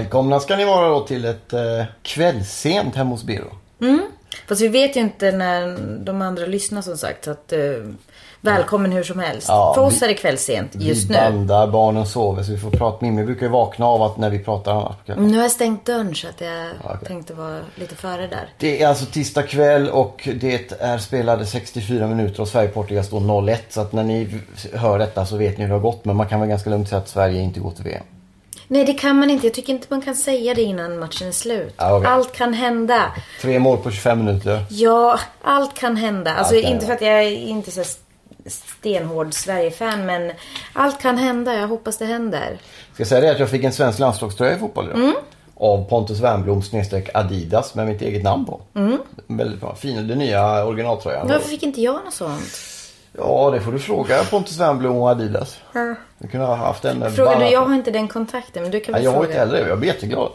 Välkomna ska ni vara då till ett eh, kvällssent hemma hos Biro. Fast vi vet ju inte när de andra lyssnar som sagt. Så att, eh, välkommen hur som helst. Ja, För oss vi- är det kvällssent just vi nu. bandar, barnen sover så vi får prata. Mimmi brukar ju vakna av att när vi pratar annars. kvällen. Nu har jag stängt dörren så att jag okej. tänkte vara lite före där. Det är alltså tisdag kväll och det är spelade 64 minuter och Sverige-Portugal står 0-1. Så att när ni hör detta så vet ni hur det har gått. Men man kan väl ganska lugnt säga att Sverige inte går till VM. Nej det kan man inte. Jag tycker inte man kan säga det innan matchen är slut. Ja, okej. Allt kan hända. Tre mål på 25 minuter. Ja, allt kan hända. Alltså Allt kan inte för att jag är inte så stenhård Sverige-fan men allt kan hända. Jag hoppas det händer. Ska jag säga det att jag fick en svensk landslagströja i fotboll idag. Mm. Av Pontus Wernbloom snedstreck Adidas med mitt eget namn på. Väldigt bra. Fin, den nya originaltröjan. Varför fick inte jag något sånt? Ja, det får du fråga Pontus Wernbloom och Adidas. Du kunde ha haft en Frågar du? Jag har inte den kontakten men du kan Ja, väl jag har fråga. inte heller det. Jag blir jätteglad.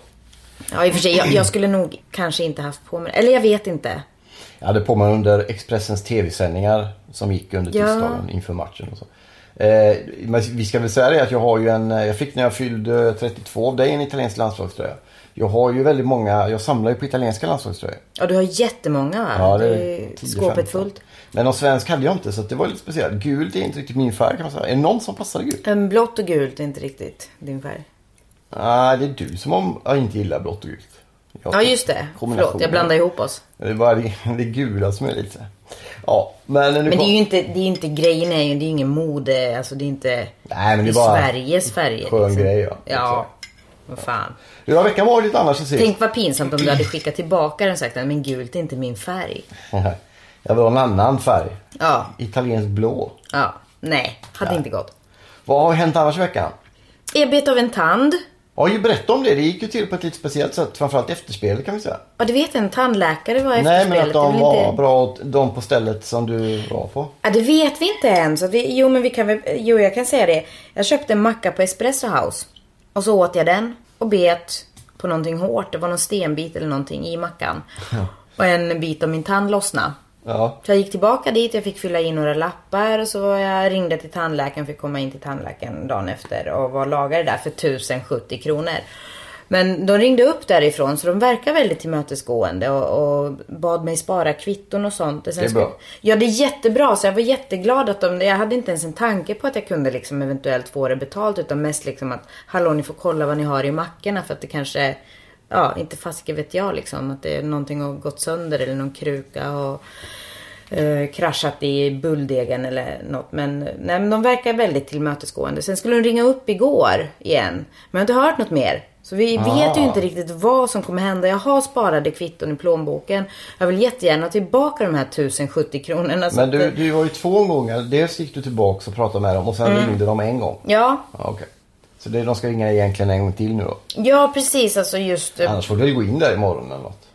Ja, i och för sig. Jag, jag skulle nog kanske inte haft på mig Eller jag vet inte. Jag hade på mig under Expressens tv-sändningar som gick under Ja. tisdagen inför matchen och så. Eh, men vi ska väl säga det att jag har ju en, eh, jag fick när jag fyllde 32 av dig en italiensk landslagströja. Jag har ju väldigt många, jag samlar ju på italienska landslagströjor. Ja, du har jättemånga va? Ja, det är Det är 10, skåpet 15. fullt. Men någon svensk hade jag inte så det var lite speciellt. Gult är inte riktigt min färg kan man säga. Är det någon som passade gult? En blått och gult är inte riktigt din färg. Nej, det är du som om, jag inte gillar blått och gult. Jag- Ja, just det. Förlåt, jag blandar ihop oss. Det är bara det, det gula som är lite... Ja, men Men det är ju inte, det är inte grejen är ju, det är ingen mode, alltså det är inte Nej, men det är det bara Sveriges färger. skön grej, ja. Ja, vad fan. Hur har veckan varit annars? Tänk vad pinsamt om du hade skickat tillbaka den och sagt men gult är inte min färg. Jag vill ha en annan färg. Ja, Italiensk blå. ja, nej, hade inte gått. Vad har hänt annars i veckan? Jag bet av en tand. Ja, ju berätta om det. Det gick ju till på ett lite speciellt sätt. Framförallt efterspelet kan vi säga. Ja, du vet en tandläkare var efter Nej, men att de var inte- bra, de på stället som du var på. Ja, det vet vi inte än. Så vi, jo, men vi kan väl, jo, jag kan säga det. Jag köpte en macka på Espresso House. Och så åt jag den och bet på någonting hårt. Det var någon stenbit eller någonting i mackan. Och en bit av min tand lossnade. Ja. Så jag gick tillbaka dit, jag fick fylla i några lappar och så jag ringde till tandläkaren, fick komma in till tandläkaren dagen efter och var lagare där för 1070 kronor. Men de ringde upp därifrån så de verkar väldigt tillmötesgående och, och bad mig spara kvitton och sånt. Och Det är skulle- bra. Ja, det är jättebra. Så jag var jätteglad att de... Jag hade inte ens en tanke på att jag kunde liksom eventuellt få det betalt. Utan mest liksom att, hallå ni får kolla vad ni har i mackorna för att det kanske... Ja, inte fasiken vet jag liksom. Att det är någonting har gått sönder eller någon kruka har eh, kraschat i bulldegen eller något. Men, nej, men de verkar väldigt tillmötesgående. Sen skulle de ringa upp igår igen. Men jag har inte hört något mer. Så vi vet ju Ah. inte riktigt vad som kommer hända. Jag har sparade kvitton i plånboken. Jag vill jättegärna tillbaka de här 1070 kronorna. Men du, du var ju två gånger. Dels gick du tillbaka och pratade med dem och sen Mm. ringde de en gång. Ja, Ja, okej. Så det, de ska ringa egentligen en gång till nu då. ja precis. Alltså just... eh, Annars får du gå in där imorgon eller något.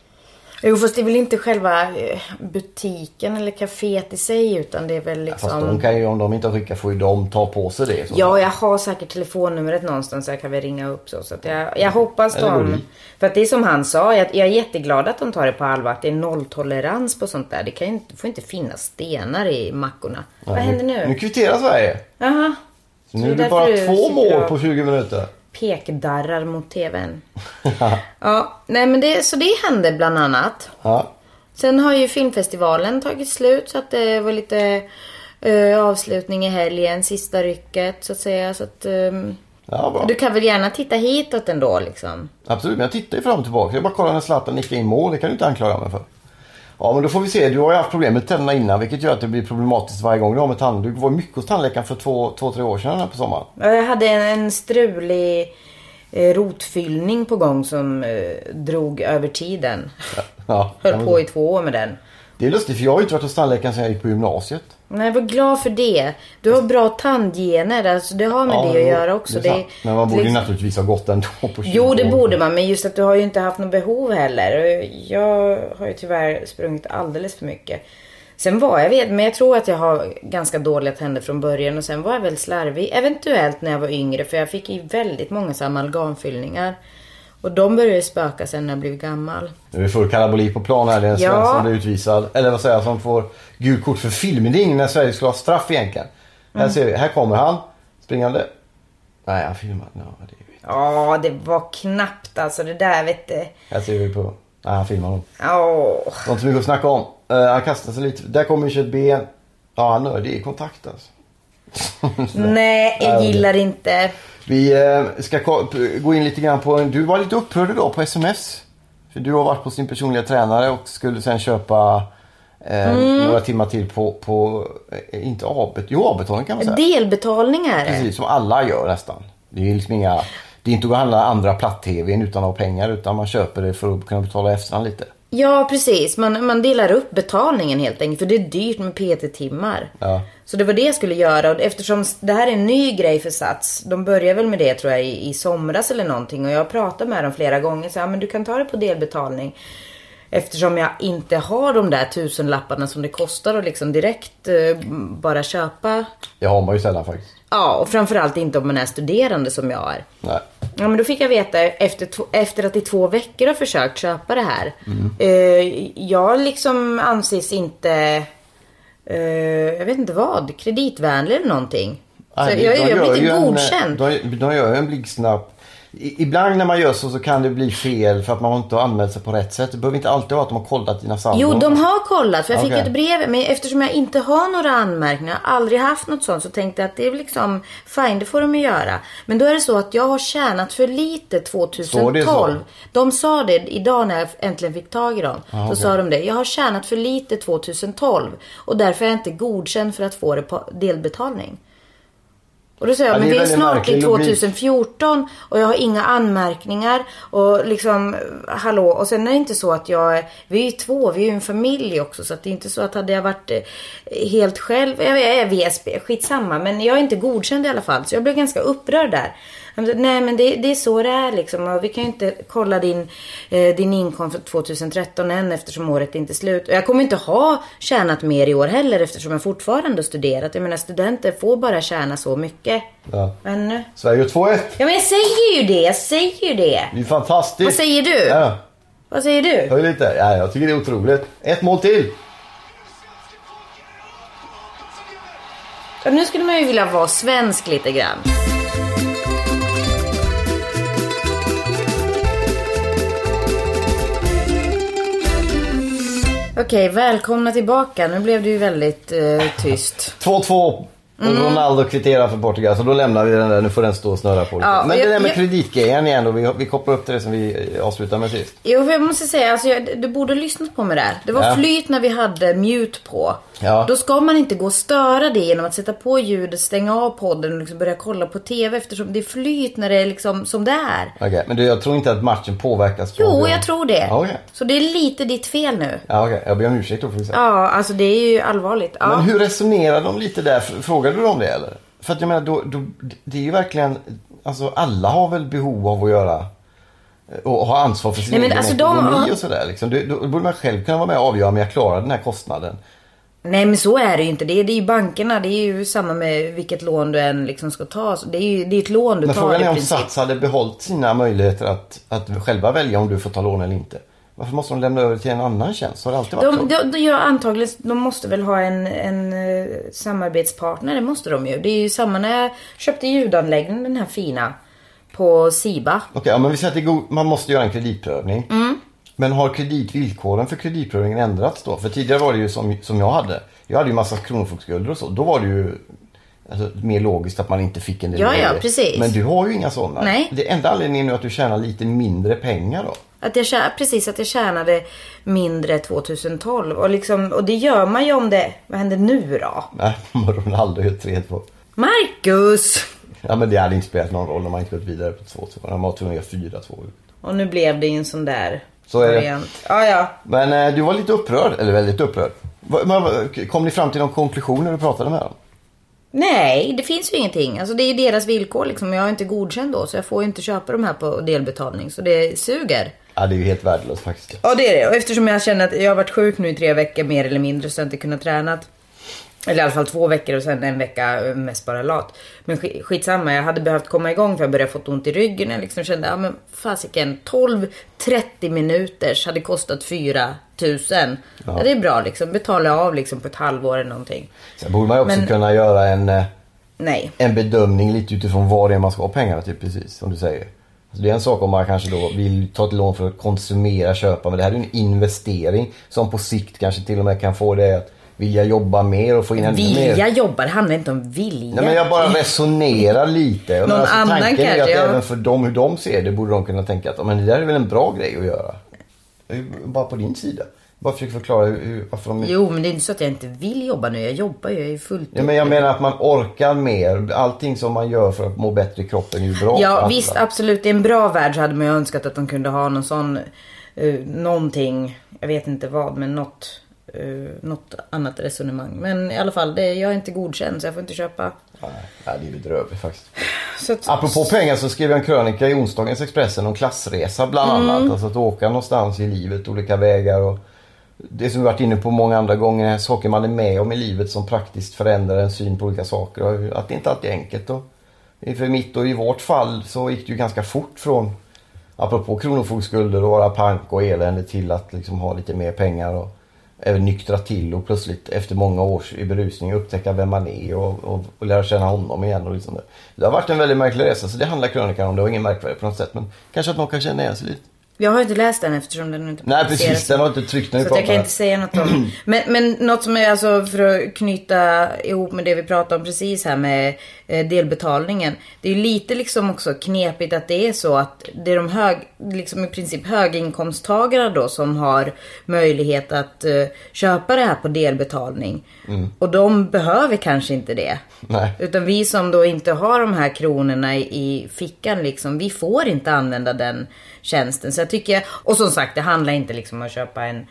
Jo, fast det är väl inte själva eh, butiken eller kaféet i sig. Utan det är väl liksom... Fast de kan ju, om de inte har skickat får ju de ta på sig det. Så. Ja, jag har säkert telefonnumret någonstans så jag kan väl ringa upp så. så att jag, jag hoppas de... För att det är som han sa, jag, jag är jätteglad att de tar det på allvar. Att det är nolltolerans på sånt där. Det kan ju inte, får inte finnas stenar i mackorna. Vad händer Nu nu? kvitterar Sverige. Jaha. Så nu är det bara två mål på 20 minuter. Pekdarrar mot tvn. ja, nej men det, så det hände bland annat. Ja. Sen har ju filmfestivalen tagit slut så att det var lite eh, avslutning i helgen, sista rycket så att säga. Så att, ehm, Ja, du kan väl gärna titta hitåt ändå liksom. Absolut, men jag tittar ju fram och tillbaka. Jag bara kollar när Zlatan nickar in mål. Det kan du inte anklaga mig för. Ja, men då får vi se. Du har ju haft problem med tänderna innan, vilket gör att det blir problematiskt varje gång du har med tandduk. Du var mycket hos tandläkaren för två, två tre år sedan här på sommaren. Ja, Jag hade en, en strulig rotfyllning på gång som eh, drog över tiden. Ja, Höll ja, på i två år med den. Det är lustigt, för jag har ju inte varit hos tandläkaren sedan jag gick på gymnasiet. Nej, var glad för det. Du har bra tandgener. Alltså, det har med det att göra också. det sant. Men man borde ju liksom- naturligtvis ha gått ändå på 20 Jo, det borde man. Men just att du har ju inte haft något behov heller. Jag har ju tyvärr sprungit alldeles för mycket. Sen var jag, vet, men jag tror att jag har ganska dåliga tänder från början och sen var jag väl slarvig. Eventuellt när jag var yngre för jag fick ju väldigt många så amalgamfyllningar. Och de började spöka sen när jag blev gammal. Nu är det full kalabalik på plan här. Det är en Ja. svensk som blir utvisad. Eller vad säger jag, som får gult kort för filmning när Sverige skulle ha straff egentligen. Mm. Här ser vi, här kommer han springande. Nej, han filmar. No, det. Ja, det var knappt alltså. Det där vet du. Här ser vi på... Nej, han filmar nog. Åh. Det var inte så mycket att snacka om. Uh, han kastar sig lite. Där kommer ju ett ben. Ja, han är det är kontakt alltså. Nej, jag gillar inte. Vi eh, ska gå in lite grann på... Du var lite upprörd idag på sms. För du har varit på sin personliga tränare och skulle sen köpa eh, Mm. några timmar till på, på eh, inte avbet, jo avbetalning kan man säga. Delbetalningar. Precis, som alla gör nästan. Det är liksom inga... Det är inte att handla andra platt-tvn utan att ha pengar utan man köper det för att kunna betala efterhand lite. Ja, precis. Man, man delar upp betalningen helt enkelt. För det är dyrt med PT-timmar. Ja. Så det var det jag skulle göra. Och eftersom det här är en ny grej för Sats. De börjar väl med det tror jag i, i somras eller någonting. Och jag har pratat med dem flera gånger. Så ja, men du kan ta det på delbetalning. Eftersom jag inte har de där tusenlapparna som det kostar att liksom direkt eh, bara köpa. Det har man ju sällan faktiskt. Ja, och framförallt inte om man är studerande som jag är. Nej. Ja men då fick jag veta efter, efter att i två veckor har försökt köpa det här. Mm. Eh, jag liksom anses inte, eh, jag vet inte vad, kreditvänlig eller någonting. Så Nej, jag, de jag gör blir inte en, godkänd. De, de gör en blixtsnabb... Ibland när man gör så så kan det bli fel för att man inte har anmält sig på rätt sätt. Det behöver inte alltid vara att de har kollat dina saldon. Jo, de har kollat. För jag fick ett brev. Men eftersom jag inte har några anmärkningar, aldrig haft något sånt, så tänkte jag att det är liksom fine, det får de göra. Men då är det så att jag har tjänat för lite Står det 2012. så? De sa det idag när jag äntligen fick tag i dem. Ah, Då okej. sa de det. Jag har tjänat för lite 2012 och därför är jag inte godkänd för att få det på delbetalning. Och då säger jag, Ja, det men är vi är snart i logik. 2014 och jag har inga anmärkningar och liksom, hallå. Och sen är det inte så att jag, vi är ju två, vi är ju en familj också. Så att det är inte så att hade jag varit eh, helt själv, jag är VSB, skitsamma. Men jag är inte godkänd i alla fall. Så jag blev ganska upprörd där. Nej men det, det är så det är liksom. Och vi kan ju inte kolla din, eh, din inkomst för 2013 än eftersom året är inte är slut. Och jag kommer inte ha tjänat mer i år heller eftersom jag fortfarande har studerat. Jag menar studenter får bara tjäna så mycket. Ja. Men, eh, Sverige gör 2-1. ja men jag säger ju det, jag säger ju det. Det är fantastiskt. Vad säger du? Ja, Vad säger du? höj lite. Ja, jag tycker det är otroligt. Ett mål till. Ja, nu skulle man ju vilja vara svensk lite grann. Okej, välkomna tillbaka. Nu blev det ju väldigt eh, tyst. 2-2. Och Ronaldo kvitterar för Portugal. Så då lämnar vi den där. Nu får den stå och snurra på lite. Ja, Men det jag- där med jag- kreditgrejen igen då. Vi, vi kopplar upp till det som vi avslutade med sist. Jo, för jag måste säga, alltså, jag, du borde ha lyssnat på mig där. Det var Ja. flyt när vi hade mute på. Ja. Då ska man inte gå och störa det genom att sätta på ljudet, stänga av podden och liksom börja kolla på TV eftersom det är flyt när det är liksom som det är. Okej, men du, jag tror inte att matchen påverkas. på Jo, det. jag tror det. Ja, okej. Så det är lite ditt fel nu. Ja, okej. Jag ber om ursäkt då får vi säga. Ja, alltså det är ju allvarligt. Ja. Men hur resonerar de lite där? Frågade du dem det eller? För att jag menar, då, då, det är ju verkligen, alltså alla har väl behov av att göra eh, och ha ansvar för sin Nej, men egen alltså de- ekonomi och sådär. Liksom. Då, då borde man själv kunna vara med och avgöra om jag klarar den här kostnaden. Nej men så är det ju inte. Det är, det är ju bankerna. Det är ju samma med vilket lån du än liksom ska ta. Så Det är ju det är ett lån du Men tar frågan i är om. Sats hade behållit sina möjligheter att, att själva välja om du får ta lån eller inte. Varför måste de lämna över till en annan tjänst? Har det alltid varit De, så? de, de gör antagligen, de måste väl ha en, en eh, samarbetspartner, det måste de ju. Det är ju samma när jag köpte ljudanläggningen, den här fina, på Siba. Okej, ja, men vi säger att det god, man måste göra en kreditprövning. Mm. Men har kreditvillkoren för kreditprövningen ändrats då? För tidigare var det ju som, som jag hade. Jag hade ju massa kronofogdeskulder och så. Då var det ju alltså, mer logiskt att man inte fick en del Ja, ja, precis. Men du har ju inga sådana. Nej. Det enda anledningen är nu att du tjänar lite mindre pengar då. Att jag, tjä- precis, att jag tjänade mindre 2012. Och, liksom, och det gör man ju om det, vad händer nu då? Nej, Ronaldo är 3-2. Marcus! Ja men det hade inte spelat någon roll om man inte gått vidare på 2-2. Han var tvungen att göra 4-2. Och nu blev det ju en sån där Så är det. Ja, ja. Men eh, du var lite upprörd, eller väldigt upprörd. Kom ni fram till någon konklusion när du pratade med dem? Nej, det finns ju ingenting. Alltså det är ju deras villkor liksom. Jag är inte godkänd då så jag får ju inte köpa de här på delbetalning. Så det suger. Ja, det är ju helt värdelöst faktiskt. Ja det är det. Och eftersom jag känner att jag har varit sjuk nu i tre veckor mer eller mindre så jag inte kunnat träna. Eller i alla fall två veckor och sen en vecka eh, mest bara lat. Men sk- skitsamma, jag hade behövt komma igång för jag började fått ont i ryggen. Jag liksom kände, ja men fasiken, 12-30 minuters hade kostat 4 000. Ja. det är bra liksom, betala av liksom på ett halvår eller någonting. Sen borde man ju också Men- kunna göra en, eh, Nej. en bedömning lite utifrån vad det är man ska ha pengarna till precis, som du säger. Alltså det är en sak om man kanske då vill ta ett lån för att konsumera, köpa, men det här är en investering som på sikt kanske till och med kan få dig att vilja jobba mer och få in ännu mer. Vilja jobba, det handlar inte om vilja. Nej men jag bara resonerar lite. Men Någon annan tanken är kanske, att ja. även för dem, hur de ser det, borde de kunna tänka att men det där är väl en bra grej att göra. Det är Bara på din sida. Bara försöker förklara hur, varför de... Jo, men det är inte så att jag inte vill jobba nu. Jag jobbar ju, jag är fullt Ja, men jag menar att man orkar mer. Allting som man gör för att må bättre i kroppen är ju bra Ja visst absolut, i en bra värld så hade man ju önskat att de kunde ha någon sån, uh, någonting, jag vet inte vad, men något, uh, något annat resonemang. Men i alla fall, det, jag är inte godkänd så jag får inte köpa. Nej, nej, det är bedrövligt faktiskt. Så att, Apropå pengar så skrev jag en krönika i onsdagens Expressen om klassresa bland Mm. annat. Alltså att åka någonstans i livet, olika vägar och det som vi varit inne på många andra gånger, saker man är med om i livet som praktiskt förändrar en syn på olika saker. Och att det inte alltid är enkelt. Och för mitt och i vårt fall så gick det ju ganska fort från, apropå kronofogdskulder och vara pank och elände till att liksom ha lite mer pengar och även nyktra till och plötsligt efter många års i berusning upptäcka vem man är och, och, och lära känna honom igen. Och liksom det. det har varit en väldigt märklig resa så det handlar krönikan om. Det var ingen märkvärdigt på något sätt men kanske att någon kan känna igen sig lite jag har inte läst den eftersom den inte Nej precis, den har inte tryckt när vi Så jag kan inte säga något om. Men, men något som är alltså för att knyta ihop med det vi pratade om precis här med delbetalningen. Det är lite liksom också knepigt att det är så att det är de hög, liksom i princip höginkomsttagare då som har möjlighet att eh, köpa det här på delbetalning. Och de behöver kanske inte det. Nej. Utan vi som då inte har de här kronorna i, i fickan liksom, vi får inte använda den tjänsten. Så jag tycker, och som sagt det handlar inte liksom om att köpa en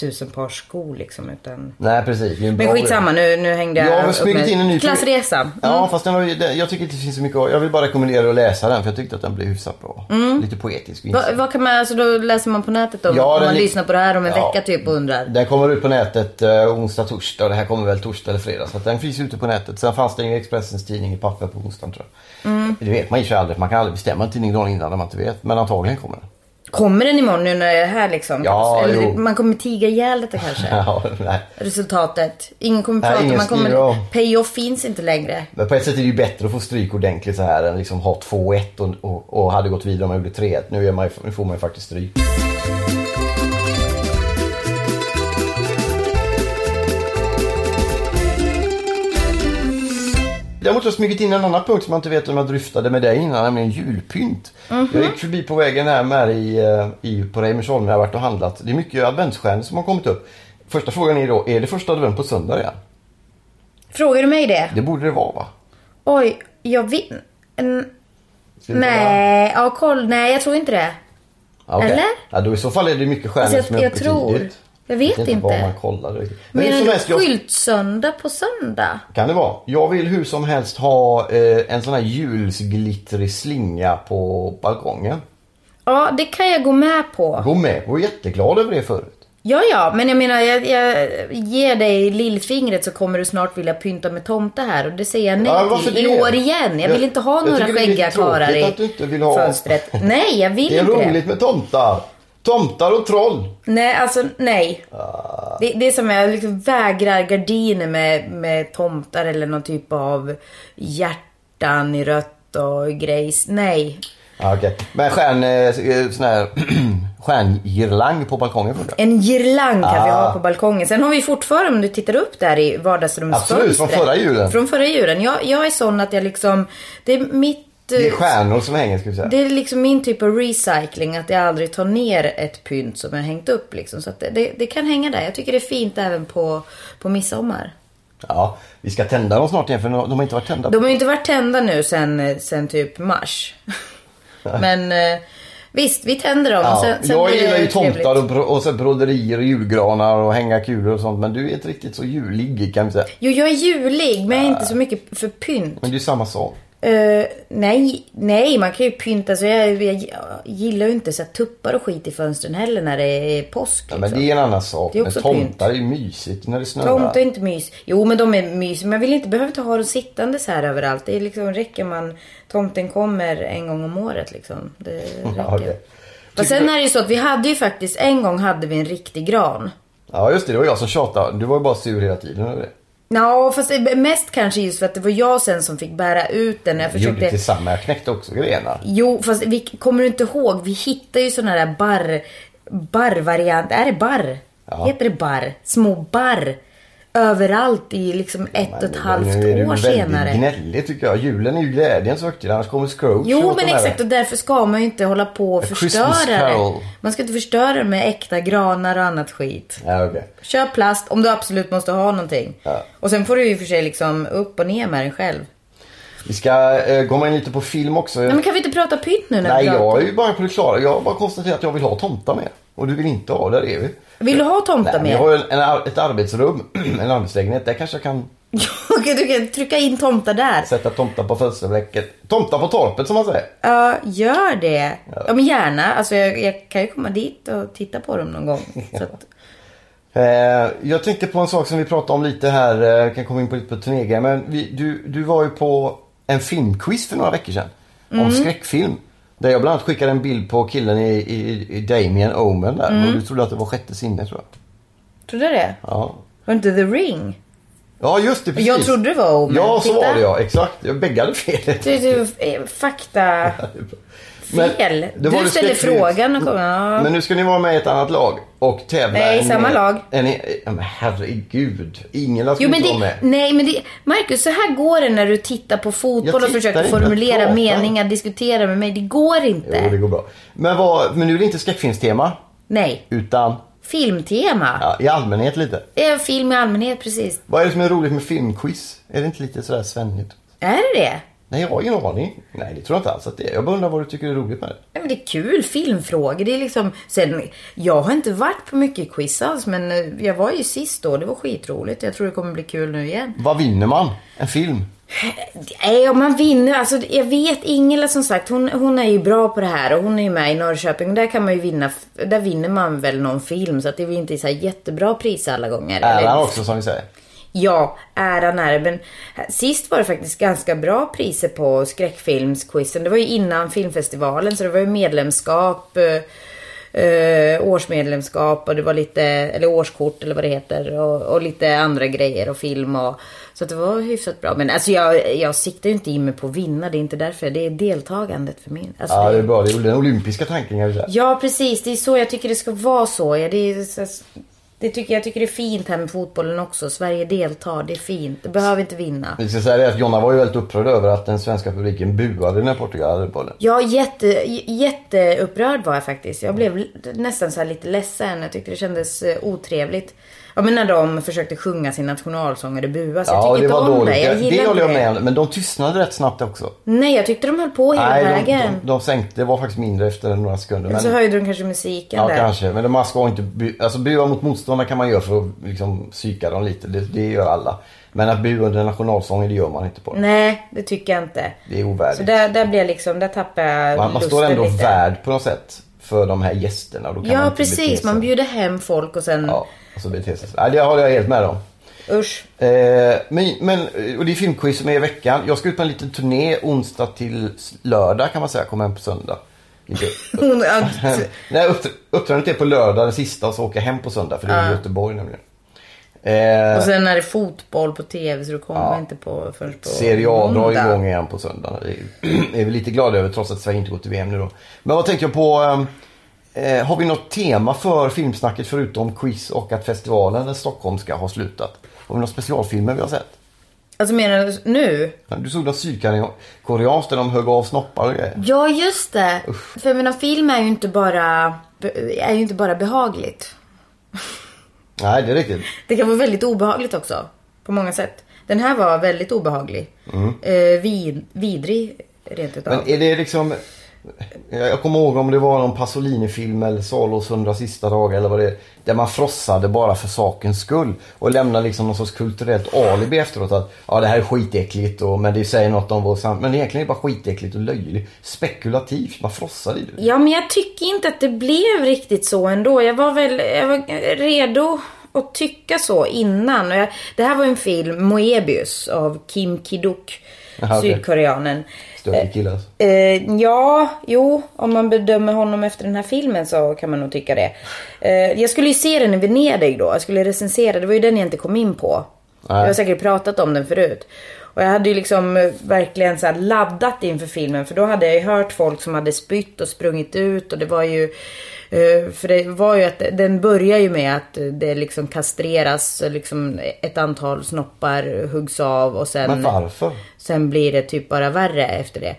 tusen par skor liksom utan. Nej precis. Men bra skitsamma nu, nu hängde jag Jag har upp med- in en ny- Klassresa. Mm. Ja fast den den- jag tycker inte det finns så mycket Jag vill bara rekommendera att läsa den för jag tyckte att den blev hyfsat bra. Lite poetisk Va, vad kan man, alltså då läser man på nätet då? Ja, om den man lyssnar på det här om en Ja. vecka typ och undrar. Den kommer ut på nätet eh, onsdag, torsdag och det här kommer väl torsdag eller fredag. Så att den finns ute på nätet. Sen fanns det i Expressens tidning i papper på onsdagen tror jag. Mm. Det vet man ju aldrig. Man kan aldrig bestämma en tidning dagen innan när man inte vet. Men antagligen kommer den. Kommer den imorgon nu när jag är här liksom? Ja, Eller jo. man kommer tiga ihjäl detta kanske? Ja, nej. Resultatet. Ingen kommer Nej, prata, ingen man kommer... om. Payoff finns inte längre. Men på ett sätt är det ju bättre att få stryk ordentligt så här än liksom ha 2-1 och, och, och hade gått vidare om man gjorde 3-1. Nu, man, nu får man ju faktiskt stryk. Däremot har jag smugit in en annan punkt som jag inte vet om jag dryftade med dig innan, nämligen julpynt. Mhm. Jag gick förbi på vägen här med i, eh, i, på Reimersholm när jag varit och handlat. Det är mycket adventsstjärnor som har kommit upp. Första frågan är då, är det första advent på söndag igen? Frågar du mig det? Det borde det vara va? Oj, jag vet... Nej, ja koll. Nej, jag tror inte det. Okej. Eller? Ja, då i så fall är det mycket stjärnor Alltså, jag- som är jag uppe tror. tidigt. Jag vet inte. inte. vad man kollade riktigt. Men Menar du helst, jag, skyltsöndag på söndag? kan det vara. Jag vill hur som helst ha eh, en sån här julsglittrig slinga på balkongen. Ja, det kan jag gå med på. Gå med. Jag var jätteglad över det förut. Ja, ja, men jag menar, jag, jag ger dig lillfingret så kommer du snart vilja pynta med tomte här och det säger jag nej Ja, till i det? år igen. Jag vill Jag- inte ha jag några det skäggiga karlar i att du inte vill ha- fönstret. Nej, jag vill Det är inte det. roligt med tomtar. Tomtar och troll. Nej, alltså nej. Ah. Det, det är som jag liksom vägrar gardiner med, med tomtar eller någon typ av hjärtan i rött och grejs. Nej. Ja, okej. Men stjärn, eh, sån här stjärngirlang på balkongen funkar. En girlang kan vi Ah. ha på balkongen. Sen har vi fortfarande, om du tittar upp där i vardagsrumsfönstret. Absolut, från förra julen. Från förra julen. Jag, jag är sån att jag liksom, det är mitt... Det är eh, stjärnor som hänger ska vi säga. Det är liksom min typ av recycling, att jag aldrig tar ner ett pynt som jag hängt upp liksom. Så att det, det, det kan hänga där. Jag tycker det är fint även på, på midsommar. Ja, vi ska tända dem snart igen för de har inte varit tända. De har ju inte varit tända nu sen, sen typ mars. men, eh, Visst, vi tänder dem. Ja, sen, sen jag gillar ju tomtar och, och så broderier och julgranar och hänga kulor och sånt. Men du är inte riktigt så julig kan vi säga. Jo, jag är julig, men jag är inte så mycket för pynt. Men det är ju samma sak. Eh, nej, nej, man kan ju pynta. Så jag, jag gillar ju inte så tuppar och skit i fönstren heller när det är påsk. Ja, Liksom. men det är en annan sak. Det är Men också tomtar är ju mysigt när det snöar. Tomtar är inte mys. Jo, men de är mys. Men jag vill inte behöva ha dem sittande så här överallt. Det är liksom, räcker man... Tomten kommer en gång om året liksom. Det räcker. Ja. Fast sen är det ju så att vi hade ju faktiskt, en gång hade vi en riktig gran. Ja just det, det var jag som tjatade. Du var ju bara sur hela tiden över det. Ja, fast mest kanske just för att det var jag sen som fick bära ut den. Jag Vi gjorde försökte... tillsammans, jag knäckte också grenar. Jo, fast vi kommer du inte ihåg? Vi hittade ju såna där barr... Barrvariant. Är det barr? Ja. Heter det barr? Små barr. Överallt i liksom ett och ett halvt nu är du år väldigt senare. gnällig tycker jag. Julen är ju glädjens högtid, annars kommer Scrooge Jo, men exakt. Och därför ska man ju inte hålla på och A förstöra det. Man ska inte förstöra det med äkta granar och annat skit. Ja, okej. Köp plast om du absolut måste ha någonting. Ja. Och sen får du ju för sig liksom upp och ner med den själv. Vi ska eh, komma in lite på film också. Nej, men kan vi inte prata pynt nu när Nej, vi pratar? jag är ju bara på det klara. Jag har bara konstaterat att jag vill ha tomtar med. Och du vill inte ha, där är vi. Vill du ha tomtar med? jag har ju en, en, ett arbetsrum, en arbetslägenhet. Där kanske jag kan du kan trycka in tomtar där. sätta tomtar på fönsterblecket. Tomtar på torpet som man säger. Ja, gör det. Ja, men gärna. Alltså, jag, jag kan ju komma dit och titta på dem någon gång. Så att, Eh, jag tänkte på en sak som vi pratade om lite här. Eh, jag kan komma in på lite på turnégrejer. Men vi, du, du var ju på en filmquiz för några veckor sedan. Mm. Om skräckfilm. Där jag bland annat skickade en bild på killen i, i, i Damien Omen där. Mm. Och du trodde att det var sjätte sinne tror jag. trodde du det? Ja. Var inte The Ring? Ja just det, precis. Jag trodde det var Omen. Ja så Titta. var det ja, exakt. Jag bäggade fel. Du, du, eh, fakta... Fel. Du ställde frågan och kom... Ja. Men nu ska ni vara med i ett annat lag och tävla. Nej, samma lag. Är ni, ja, men herregud. Ingen ska Jo, men inte vara med. nej, men det, Marcus, så här går det när du tittar på fotboll och försöker inte, formulera meningar, diskutera med mig. Det går inte. Jo, det går bra. Men, vad, men nu är det inte skräckfilmstema. Nej. Utan Filmtema. ja, i allmänhet lite. Är film i allmänhet, precis. Vad är det som är roligt med filmquiz? Är det inte lite sådär svennigt? Är det det? Nej, jag har ingen aning. Nej, det tror jag inte alls att det är. Jag bara undrar vad du tycker är roligt med det. Ja, men det är kul, filmfrågor. Det är liksom, sen, jag har inte varit på mycket quiz alls, men eh, jag var ju sist då. Det var skitroligt. Jag tror det kommer bli kul nu igen. Vad vinner man? En film? Nej, om man vinner. Alltså, jag vet Ingela som sagt, hon, hon är ju bra på det här och hon är ju med i Norrköping. Där kan man ju vinna, där vinner man väl någon film. Så att det är väl inte så jättebra priser alla gånger. Äran också som vi säger. Ja, äran är. Men sist var det faktiskt ganska bra priser på skräckfilmsquizen. Det var ju innan filmfestivalen så det var ju medlemskap, eh, eh, årsmedlemskap och det var lite, eller årskort eller vad det heter. Och, och lite andra grejer och film och så det var hyfsat bra. Men alltså jag, jag siktar ju inte in mig på att vinna. Det är inte därför. Det är deltagandet för min. Alltså, Ja, det- det är bra. Det är den olympiska tanken kan vi säga. Ja, precis. Det är så jag tycker det ska vara så. Ja, det, är, så- det tycker, jag tycker det är fint här med fotbollen också. Sverige deltar. Det är fint. Det behöver inte vinna. Vi ska säga det att Jonna var ju väldigt upprörd över att den svenska publiken buade när Portugal hade bollen. Ja, jätte, jätteupprörd var jag faktiskt. Jag blev nästan så här lite ledsen. Jag tyckte det kändes eh, otrevligt. Ja, men när de försökte sjunga sin nationalsång och det buas. jag Ja, tycker det inte om dåligt. det. Jag det håller jag med om. Men de tystnade rätt snabbt också. Nej, jag tyckte de höll på hela Nej, de, vägen. de, de sänkte. Det var faktiskt mindre efter några sekunder. Men så höjde de kanske musiken Ja, där. kanske. Men man ska inte bu- alltså, bua mot motståndare kan man göra för att liksom, psyka dem lite. Det, det gör alla. Men att bua under nationalsången, det gör man inte på. Nej, det tycker jag inte. Det är ovärdigt. Så där, där blir jag liksom, där tappar jag man, man står ändå lite. värd på något sätt för de här gästerna. Ja, precis. Man bjuder hem folk och sen... Ja, och så beter sig så. Nej, det håller jag helt med om. Usch. Eh, men, men, och det är filmquiz som är i veckan. Jag ska ut på en liten turné onsdag till lördag kan man säga. Kommer hem på söndag. Hon, ja, Nej, upptr- uppträdandet är på lördag den sista och så åker jag hem på söndag för det är i Göteborg nämligen. Eh, och sen är det fotboll på tv så du kommer Ja. inte på förrän på Serie A drar igång igen på söndag. Det är, är vi lite glada över trots att Sverige inte går till VM nu då. Men vad tänkte jag på? Eh, har vi något tema för filmsnacket förutom quiz och att festivalen i Stockholm ska ha slutat? Har vi några specialfilmer vi har sett? Alltså menar du nu? Du såg något sydkoreanskt där de högg av snoppar och grejer. Ja, just det. För jag menar, film är ju inte bara, är ju inte bara behagligt. Nej, det är riktigt. Det kan vara väldigt obehagligt också. På många sätt. Den här var väldigt obehaglig. Eh, vid, vidrig rent utav. Mm. Men är det liksom... Jag kommer ihåg om det var någon Pasolini-film eller Salos hundra sista dagar eller vad det är. Där man frossade bara för sakens skull. Och lämnade liksom någon sorts kulturellt alibi efteråt. Att ja det här är skitäckligt och, men det säger något om vår sam... Men egentligen är det bara skitäckligt och löjligt. Spekulativt. Man frossar i det. Ja, men jag tycker inte att det blev riktigt så ändå. Jag var väl jag var redo att tycka så innan. Jag, det här var en film, Moebius, av Kim Ki-duk, okej. sydkoreanen. Större killar. alltså. Eh, ja, jo, om man bedömer honom efter den här filmen så kan man nog tycka det. Eh, jag skulle ju se den i Venedig då. Jag skulle recensera. Det var ju den jag inte kom in på. Nej. Jag har säkert pratat om den förut. Och jag hade ju liksom eh, verkligen så laddat inför filmen. För då hade jag ju hört folk som hade spytt och sprungit ut. Och det var ju... eh, För det var ju att den börjar ju med att det liksom kastreras. Liksom ett antal snoppar huggs av och sen... Men varför? Sen blir det typ bara värre efter det.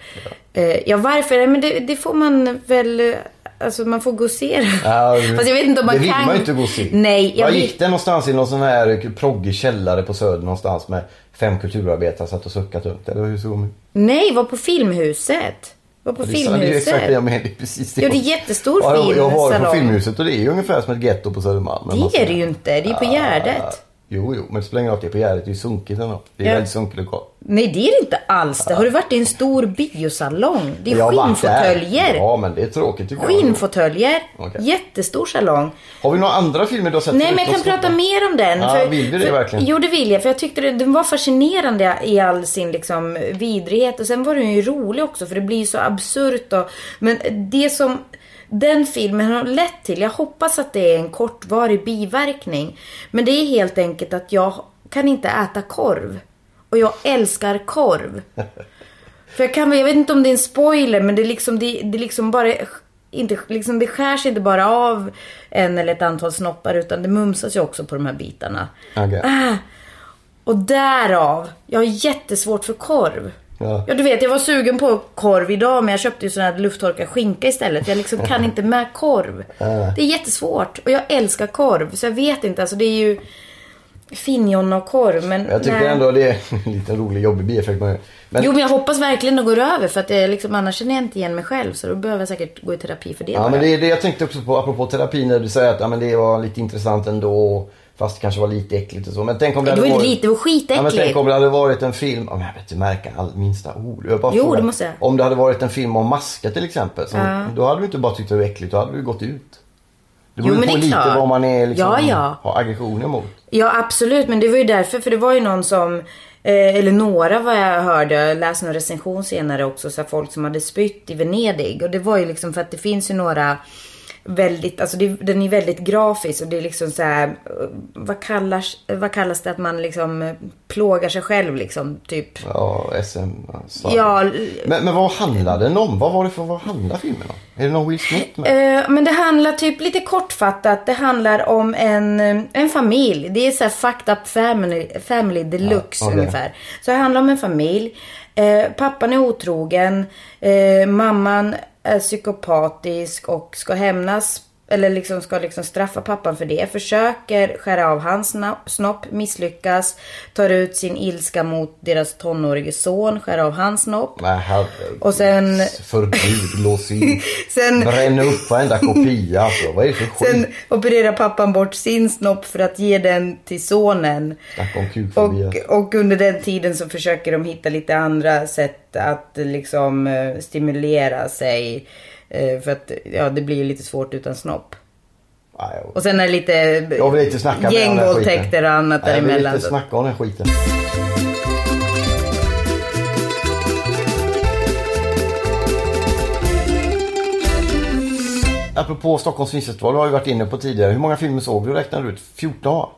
Ja, ja varför? Men det, det får man väl... Alltså man får det. Ja, Fast jag vet inte om man det vill kan... man ju inte se. Nej, jag Var vill... gick det någonstans i någon sån här proggig källare på Söder någonstans med fem kulturarbetare satt och suckat upp Eller hur såg? Nej, var på Filmhuset. Var på Det är ju exakt det jag Filmhuset. menar. Det är precis det. Ja, det är jättestor ja, jag- Jag har varit på. Filmhuset och det är ju ungefär som ett getto på Södermalm. Det är det ju inte. Det är på Gärdet. Jo, jo, men det spelar roll att det är på Gärdet. Det är ju sunkigt ändå. Det är Ja. väldigt sunkig lokal. Nej, det är det inte alls. Det. Har du varit i en stor biosalong? Det är skinnfåtöljer. Ja, men det är tråkigt tycker jag. Skinnfåtöljer. Okej. Jättestor salong. Har vi några andra filmer du har sett? Nej, men jag kan prata mer om den. Ja, vill du det för, verkligen? Jo, det vill jag. För jag tyckte det, den var fascinerande i all sin liksom, vidrighet. Och sen var den ju rolig också, för det blir så absurt. Och, men det som den filmen har lett till, jag hoppas att det är en kortvarig biverkning. Men det är helt enkelt att jag kan inte äta korv. Och jag älskar korv. För jag kan jag vet inte om det är en spoiler, men det är liksom, det, det liksom bara inte, liksom det skärs inte bara av en eller ett antal snoppar utan det mumsas ju också på de här bitarna. Okej. Ah, och därav, jag har jättesvårt för korv. Ja. Ja du vet, jag var sugen på korv idag men jag köpte ju sån här lufttorkad skinka istället. Jag liksom kan inte med korv. Det är jättesvårt. Och jag älskar korv. Så jag vet inte, alltså det är ju finjonna och korv men... Jag tycker nej. ändå det är en liten rolig jobbig bieffekt. Men, Jo men jag hoppas verkligen det går över för att det är liksom, annars känner jag inte igen mig själv. Så då behöver jag säkert gå i terapi för det Ja bara. men det är det jag tänkte också på apropå terapi när du säger att ja, men det var lite intressant ändå. Fast det kanske var lite äckligt och så. Men tänk om det, det var inte varit... lite, det var Ja, men skitäckligt. tänk om det hade varit en film, om jag vet inte märka all minsta ord. Jag bara Jo, frågar. det måste jag. Om det hade varit en film om maskar till exempel. Som, Ja. Då hade du inte bara tyckt det var äckligt, då hade du gått ut. Det Jo, beror men på det är lite klart. vad man är liksom, Ja, ja. har aggressioner mot. Ja absolut, men det var ju därför. För det var ju någon som, eh, eller några vad jag hörde, jag läste någon recension senare också, så folk som hade spytt i Venedig. Och det var ju liksom för att det finns ju några väldigt, alltså det, den är väldigt grafisk och det är liksom så här, vad kallas, vad kallas det att man liksom plågar sig själv liksom, typ. Ja, SM. Så. Ja, Men, men vad handlade den om? Vad var det för, vad handlar filmen om? Är det någon Will Smith med? Eh, men det handlar typ lite kortfattat. Det handlar om en, en familj. Det är så här fucked up family, family deluxe Ja, okej. ungefär. Så det handlar om en familj. Eh, pappan är otrogen. Eh, mamman är psykopatisk och ska hämnas. Eller liksom ska liksom straffa pappan för det. Försöker skära av hans snopp, misslyckas. Tar ut sin ilska mot deras tonårige son, skär av hans snopp. Nej, herregud. Och sen- Förbud, lås in. Sen- Bränna upp varenda kopia alltså. Vad är det för skit? Sen opererar pappan bort sin snopp för att ge den till sonen. Och, och under den tiden så försöker de hitta lite andra sätt att liksom eh, stimulera sig. Eh, för att ja, det blir lite svårt utan snopp. Nej, jag- Och sen är det lite Jag vill inte snacka gängvåldtäkter och annat Nej, Jag vill däremellan. inte snacka om den skiten. Apropå Stockholms filmfestival, du har ju varit inne på tidigare. Hur många filmer såg du? Räknade du ut? 14 va?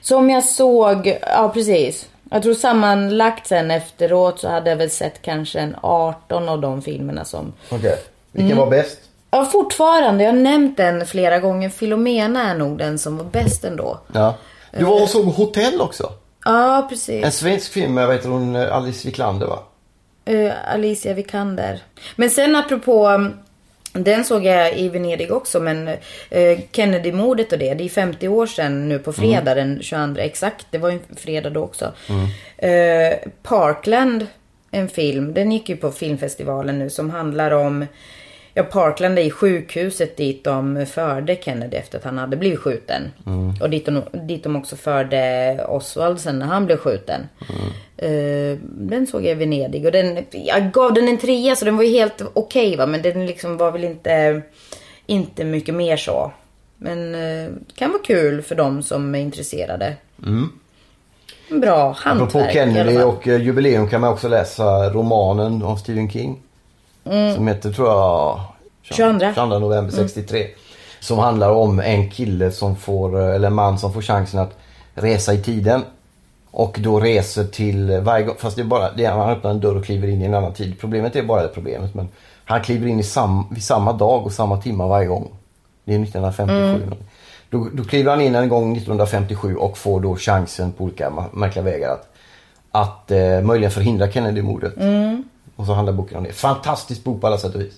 Som jag såg, ja precis. Jag tror sammanlagt sen efteråt så hade jag väl sett kanske en 18 av de filmerna som Okej. Vilken Mm. var bäst? Ja, fortfarande. Jag har nämnt den flera gånger. Filomena är nog den som var bäst ändå. Ja. Du var och såg Hotell också. Ja, precis. En svensk film med, vad heter hon, Alice Wiklander va? Eh, Alicia Vikander. Men sen apropå, um, den såg jag i Venedig också, men uh, Kennedy-mordet och det, det är 50 år sedan nu på fredag den 22 exakt. Det var ju fredag då också. Eh, Parkland en film. Den gick ju på filmfestivalen nu som handlar om Ja, Parkland är i sjukhuset dit de förde Kennedy efter att han hade blivit skjuten. Och dit de, dit de också förde Oswald sen när han blev skjuten. Eh, den såg jag i Venedig och den, jag gav den en trea så den var ju helt okej va. Men den liksom var väl inte, inte mycket mer så. Men eh, kan vara kul för de som är intresserade. Bra hantverk Apropå Kennedy och eh, jubileum kan man också läsa romanen av Stephen King. Som heter, tror jag, 22. 22 november 63. Som handlar om en kille som får, eller en man som får chansen att resa i tiden. Och då reser till varje gång, fast det är bara, det är, han öppnar en dörr och kliver in i en annan tid. Problemet är bara det problemet men han kliver in i sam, vid samma dag och samma timma varje gång. Det är 1957. Då, då kliver han in en gång 1957 och får då chansen på olika märkliga vägar att, att eh, möjligen förhindra Kennedy-mordet. Och så handlar boken om det. Fantastisk bok på alla sätt och vis.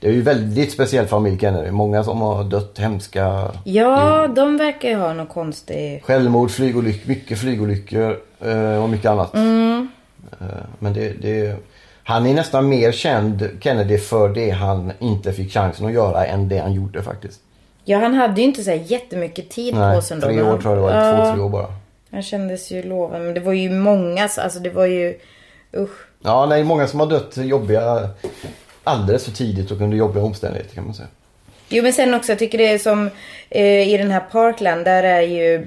Det är ju väldigt speciell familj Kennedy. Många som har dött hemska Ja, de verkar ju ha någon konstig... självmord, flygolyckor, mycket flygolyckor eh, och mycket annat. Mm. Eh, men det, det, han är nästan mer känd, Kennedy, för det han inte fick chansen att göra än det han gjorde faktiskt. Ja, han hade ju inte så här jättemycket tid på Nej, sig ändå. tre år tror jag det var. Ja, Två, tre år bara. Han kändes ju lovande. Men det var ju många, alltså det var ju... Usch. Ja, nej, många som har dött jobbiga alldeles för tidigt och under jobbiga omständigheter kan man säga. Jo men sen också, jag tycker det är som eh, i den här Parkland, där är ju...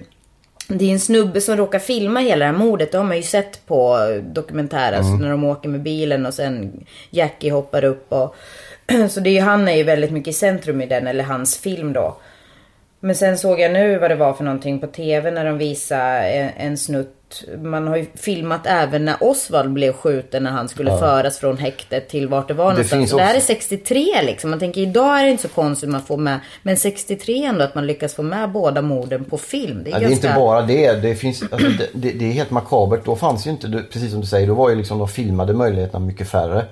Det är en snubbe som råkar filma hela det här mordet. Det har man ju sett på dokumentärer. Alltså när de åker med bilen och sen Jackie hoppar upp och... Så det är ju, han är ju väldigt mycket i centrum i den, eller hans film då. Men sen såg jag nu vad det var för någonting på TV när de visade en, en snutt. Man har ju filmat även när Oswald blev skjuten när han skulle föras från häktet till vart det var någonstans. finns Så det här är också- 63 liksom. Man tänker idag är det inte så konstigt att man får med. Men 63 ändå att man lyckas få med båda morden på film. Det är Ja, det är inte bara det. Det, finns, alltså, det, det, det är helt makabert. Då fanns ju inte, precis som du säger, då var ju liksom de filmade möjligheterna mycket färre.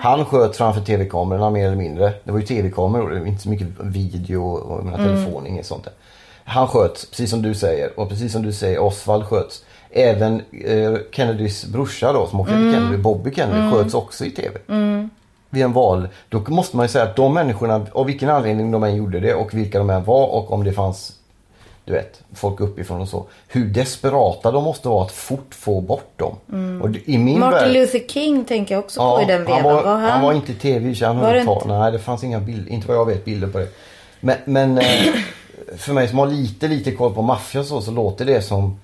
Han sköt framför tv-kamerorna mer eller mindre. Det var ju tv-kameror, det inte så mycket video och menar, telefon, inget sånt där. Han sköt, precis som du säger. Och precis som du säger, Oswald sköts. Även eh, Kennedys brorsa då, som också heter Kennedy, Bobby Kennedy, sköts också i tv. Vid en val. Då måste man ju säga att de människorna, av vilken anledning de än gjorde det och vilka de än var och om det fanns du vet, folk uppifrån och så. Hur desperata de måste vara att fort få bort dem. Och det- i min Martin värld, Luther King tänker jag också på i den vevan. han, var, Var han... var inte tv så han Var inte? Nej, det fanns inga bilder, inte vad jag vet, bilder på det. Men, men eh, för mig som har lite, lite koll på maffia och så, så låter det som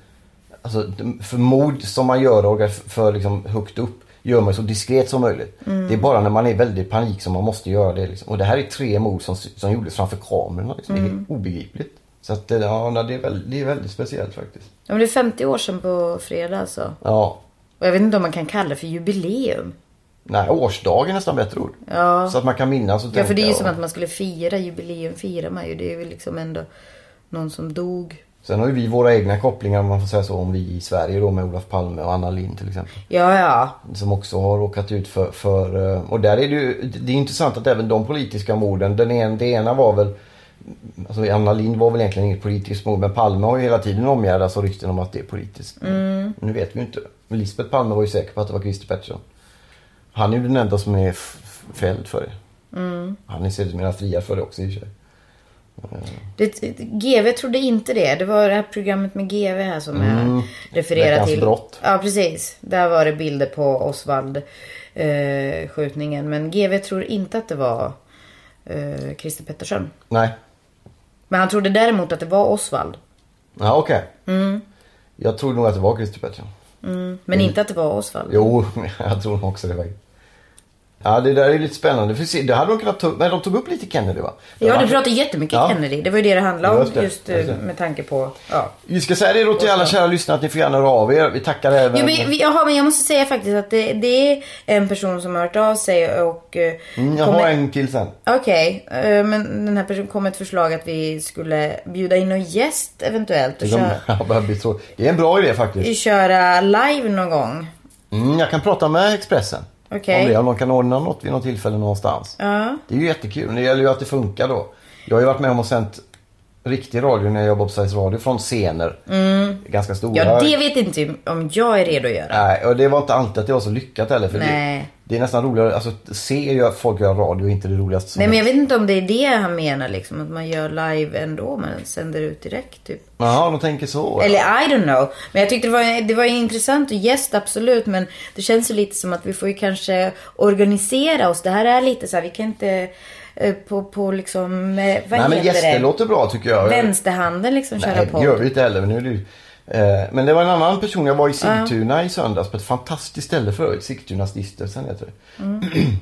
Alltså för mord som man gör för liksom högt upp gör man så diskret som möjligt. Mm. Det är bara när man är väldigt panik som man måste göra det. Liksom. Och det här är tre mord som, som gjordes framför kamerorna. Liksom. Det är Mm. obegripligt. Så att, det- ja, det, är väldigt, det är väldigt speciellt faktiskt. Ja, men det är 50 år sedan på fredag alltså. Ja. Och jag vet inte om man kan kalla det för jubileum. Nej, årsdag är nästan bättre ord. Ja. Så att man kan minnas och Ja, för det är ju tänka som och- att man skulle fira jubileum, firar man ju. Det är ju liksom ändå någon som dog. Sen har ju vi våra egna kopplingar om man får säga så om vi i Sverige då med Olof Palme och Anna Lindh till exempel. Ja, ja. Som också har råkat ut för, för eh, och där är det ju, det är intressant att även de politiska morden, den en, det ena var väl Alltså Anna Lindh var väl egentligen inget politiskt mord men Palme har ju hela tiden omgärdats av rykten om att det är politiskt. Mm. Nu vet vi ju inte. Men Lisbeth Palme var ju säker på att det var Christer Pettersson. Han är ju den enda som är fälld för det. Mm. Han är sedermera friad för det också i och för sig. Det, GV trodde inte det. Det var det här programmet med GV här som jag refererar till. brott. Ja, precis. Där var det bilder på Osvald eh, skjutningen. Men GV tror inte att det var eh, Christer Pettersson. Nej. Men han trodde däremot att det var Osvald. Ja okej. Jag tror nog att det var Christer Pettersson. Mm. Men inte att det var Osvald. Jo, jag tror nog också det faktiskt. Ja, det där är lite spännande. För se, det hade de kunnat ta upp, men de tog upp lite Kennedy va? Ja, du pratade jättemycket Ja. Kennedy. Det var ju det det handlade om. Just Just, eh, med tanke på... Ja. Vi ska säga det då till alla kära lyssnare att ni får gärna höra av er. Vi tackar även... Jo, men, vi- jaha, men jag måste säga faktiskt att det, det är en person som har hört av sig och... eh, Mm, jag kommer- har en till sen. Okej, eh, men den här personen kom med ett förslag att vi skulle bjuda in någon gäst eventuellt och Det, kommer, köra, det är en bra idé faktiskt. köra live någon gång. Mm, jag kan prata med Expressen. Okej. Om det, om de kan ordna något vid något tillfälle någonstans. Ja. Det är ju jättekul. Det gäller ju att det funkar då. Jag har ju varit med om och sänt riktig radio när jag jobbade på Sveriges Radio från scener. Ganska stora. Ja, det vet inte om jag är redo att göra. Nej, och det var inte alltid att det var så lyckat heller. För Nej. Det, det är nästan roligare, alltså se ju att folk gör radio är inte det roligaste som Nej men jag vet inte om det är det han menar liksom. Att man gör live ändå. Man sänder ut direkt typ. Jaha, de tänker så. Eller I don't know. Men jag tyckte det var, det var intressant och gäst absolut. Men det känns ju lite som att vi får ju kanske organisera oss. Det här är lite så här, vi kan inte på, på liksom, eh, vad Nej men gäster det? låter bra tycker jag. Vänsterhanden liksom köra Nej, på. det gör vi inte heller. Men, nu är det eh, men det var en annan person. Jag var i Sigtuna i söndags på ett fantastiskt ställe förut. Sigtuna stiftelsen heter det. Mm.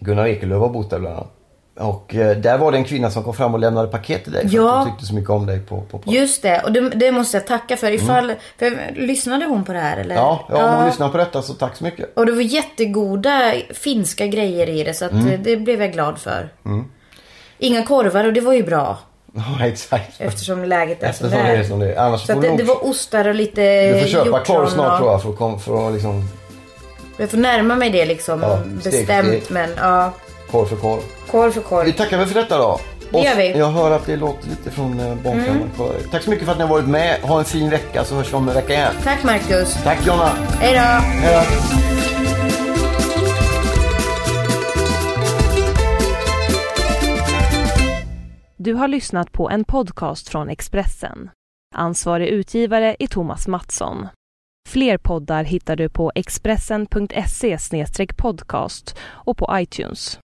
Gunnar Ekelöf har bott där bland annat. Och eh, där var det en kvinna som kom fram och lämnade paket till dig. För Ja. att hon tyckte så mycket om dig på, på, på. Just det, och det, det måste jag tacka för. Ifall, för, lyssnade hon på det här eller? Ja, ja, om hon lyssnar på detta så tack så mycket. Och det var jättegoda finska grejer i det så att Mm. eh, det blev jag glad för. Inga korvar och det var ju bra. Ja, exakt. Eftersom läget är Eftersom som det är som det är. Annars Så får det, nog... det var ostar och lite Du får köpa korv snart och- tror jag för att, kom, för att liksom Jag får närma mig det liksom Ja, bestämt men ja. korv för korv. Korv för korv. Vi tackar väl för detta då. Det gör vi. Jag hör att det låter lite från eh, barnkammaren. Tack så mycket för att ni har varit med. Ha en fin vecka så hörs vi om en vecka igen. Tack Marcus. Tack Jonna. Hej då. Hej då. Du har lyssnat på en podcast från Expressen. Ansvarig utgivare är Thomas Mattsson. Fler poddar hittar du på expressen.se podcast och på iTunes.